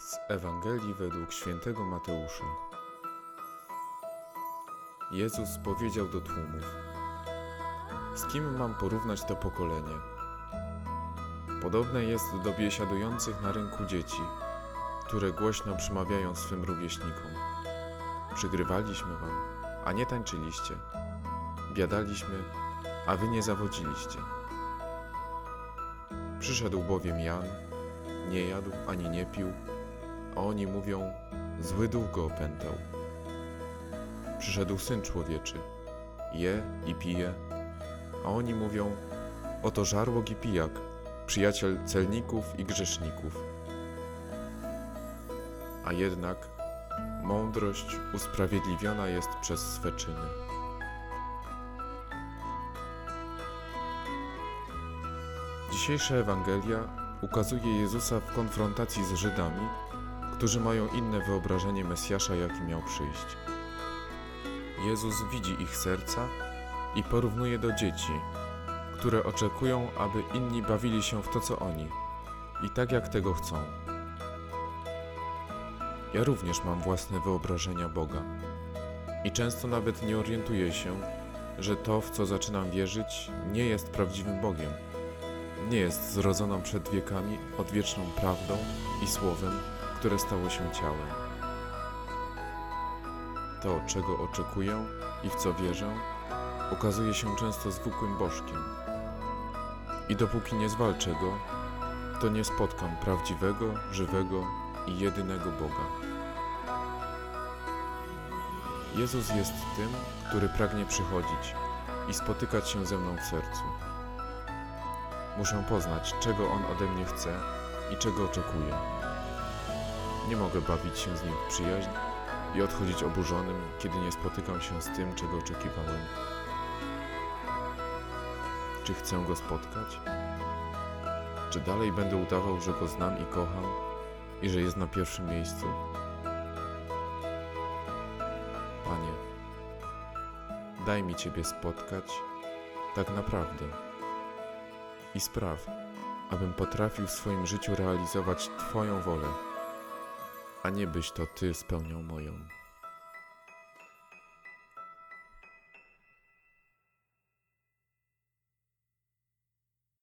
Z Ewangelii według świętego Mateusza. Jezus powiedział do tłumów: Z kim mam porównać to pokolenie? Podobne jest do biesiadujących na rynku dzieci, które głośno przemawiają swym rówieśnikom: Przygrywaliśmy wam, a nie tańczyliście. Biadaliśmy, a wy nie zawodziliście. Przyszedł bowiem Jan, nie jadł ani nie pił, a oni mówią: Zły duch go opętał. Przyszedł syn człowieczy, je i pije, a oni mówią: Oto żarłok i pijak, przyjaciel celników i grzeszników. A jednak mądrość usprawiedliwiona jest przez swe czyny. Dzisiejsza Ewangelia ukazuje Jezusa w konfrontacji z Żydami, którzy mają inne wyobrażenie Mesjasza, jaki miał przyjść. Jezus widzi ich serca i porównuje do dzieci, które oczekują, aby inni bawili się w to, co oni, i tak jak tego chcą. Ja również mam własne wyobrażenia Boga i często nawet nie orientuję się, że to, w co zaczynam wierzyć, nie jest prawdziwym Bogiem nie jest zrodzoną przed wiekami odwieczną prawdą i słowem, które stało się ciałem. To, czego oczekuję i w co wierzę, okazuje się często zwykłym bożkiem. I dopóki nie zwalczę go, to nie spotkam prawdziwego, żywego i jedynego Boga. Jezus jest tym, który pragnie przychodzić i spotykać się ze mną w sercu. Muszę poznać, czego On ode mnie chce i czego oczekuje. Nie mogę bawić się z Nim w przyjaźń i odchodzić oburzonym, kiedy nie spotykam się z tym, czego oczekiwałem. Czy chcę Go spotkać? Czy dalej będę udawał, że Go znam i kocham i że jest na pierwszym miejscu? Panie, daj mi Ciebie spotkać tak naprawdę i spraw, abym potrafił w swoim życiu realizować Twoją wolę, a nie byś to Ty spełniał moją.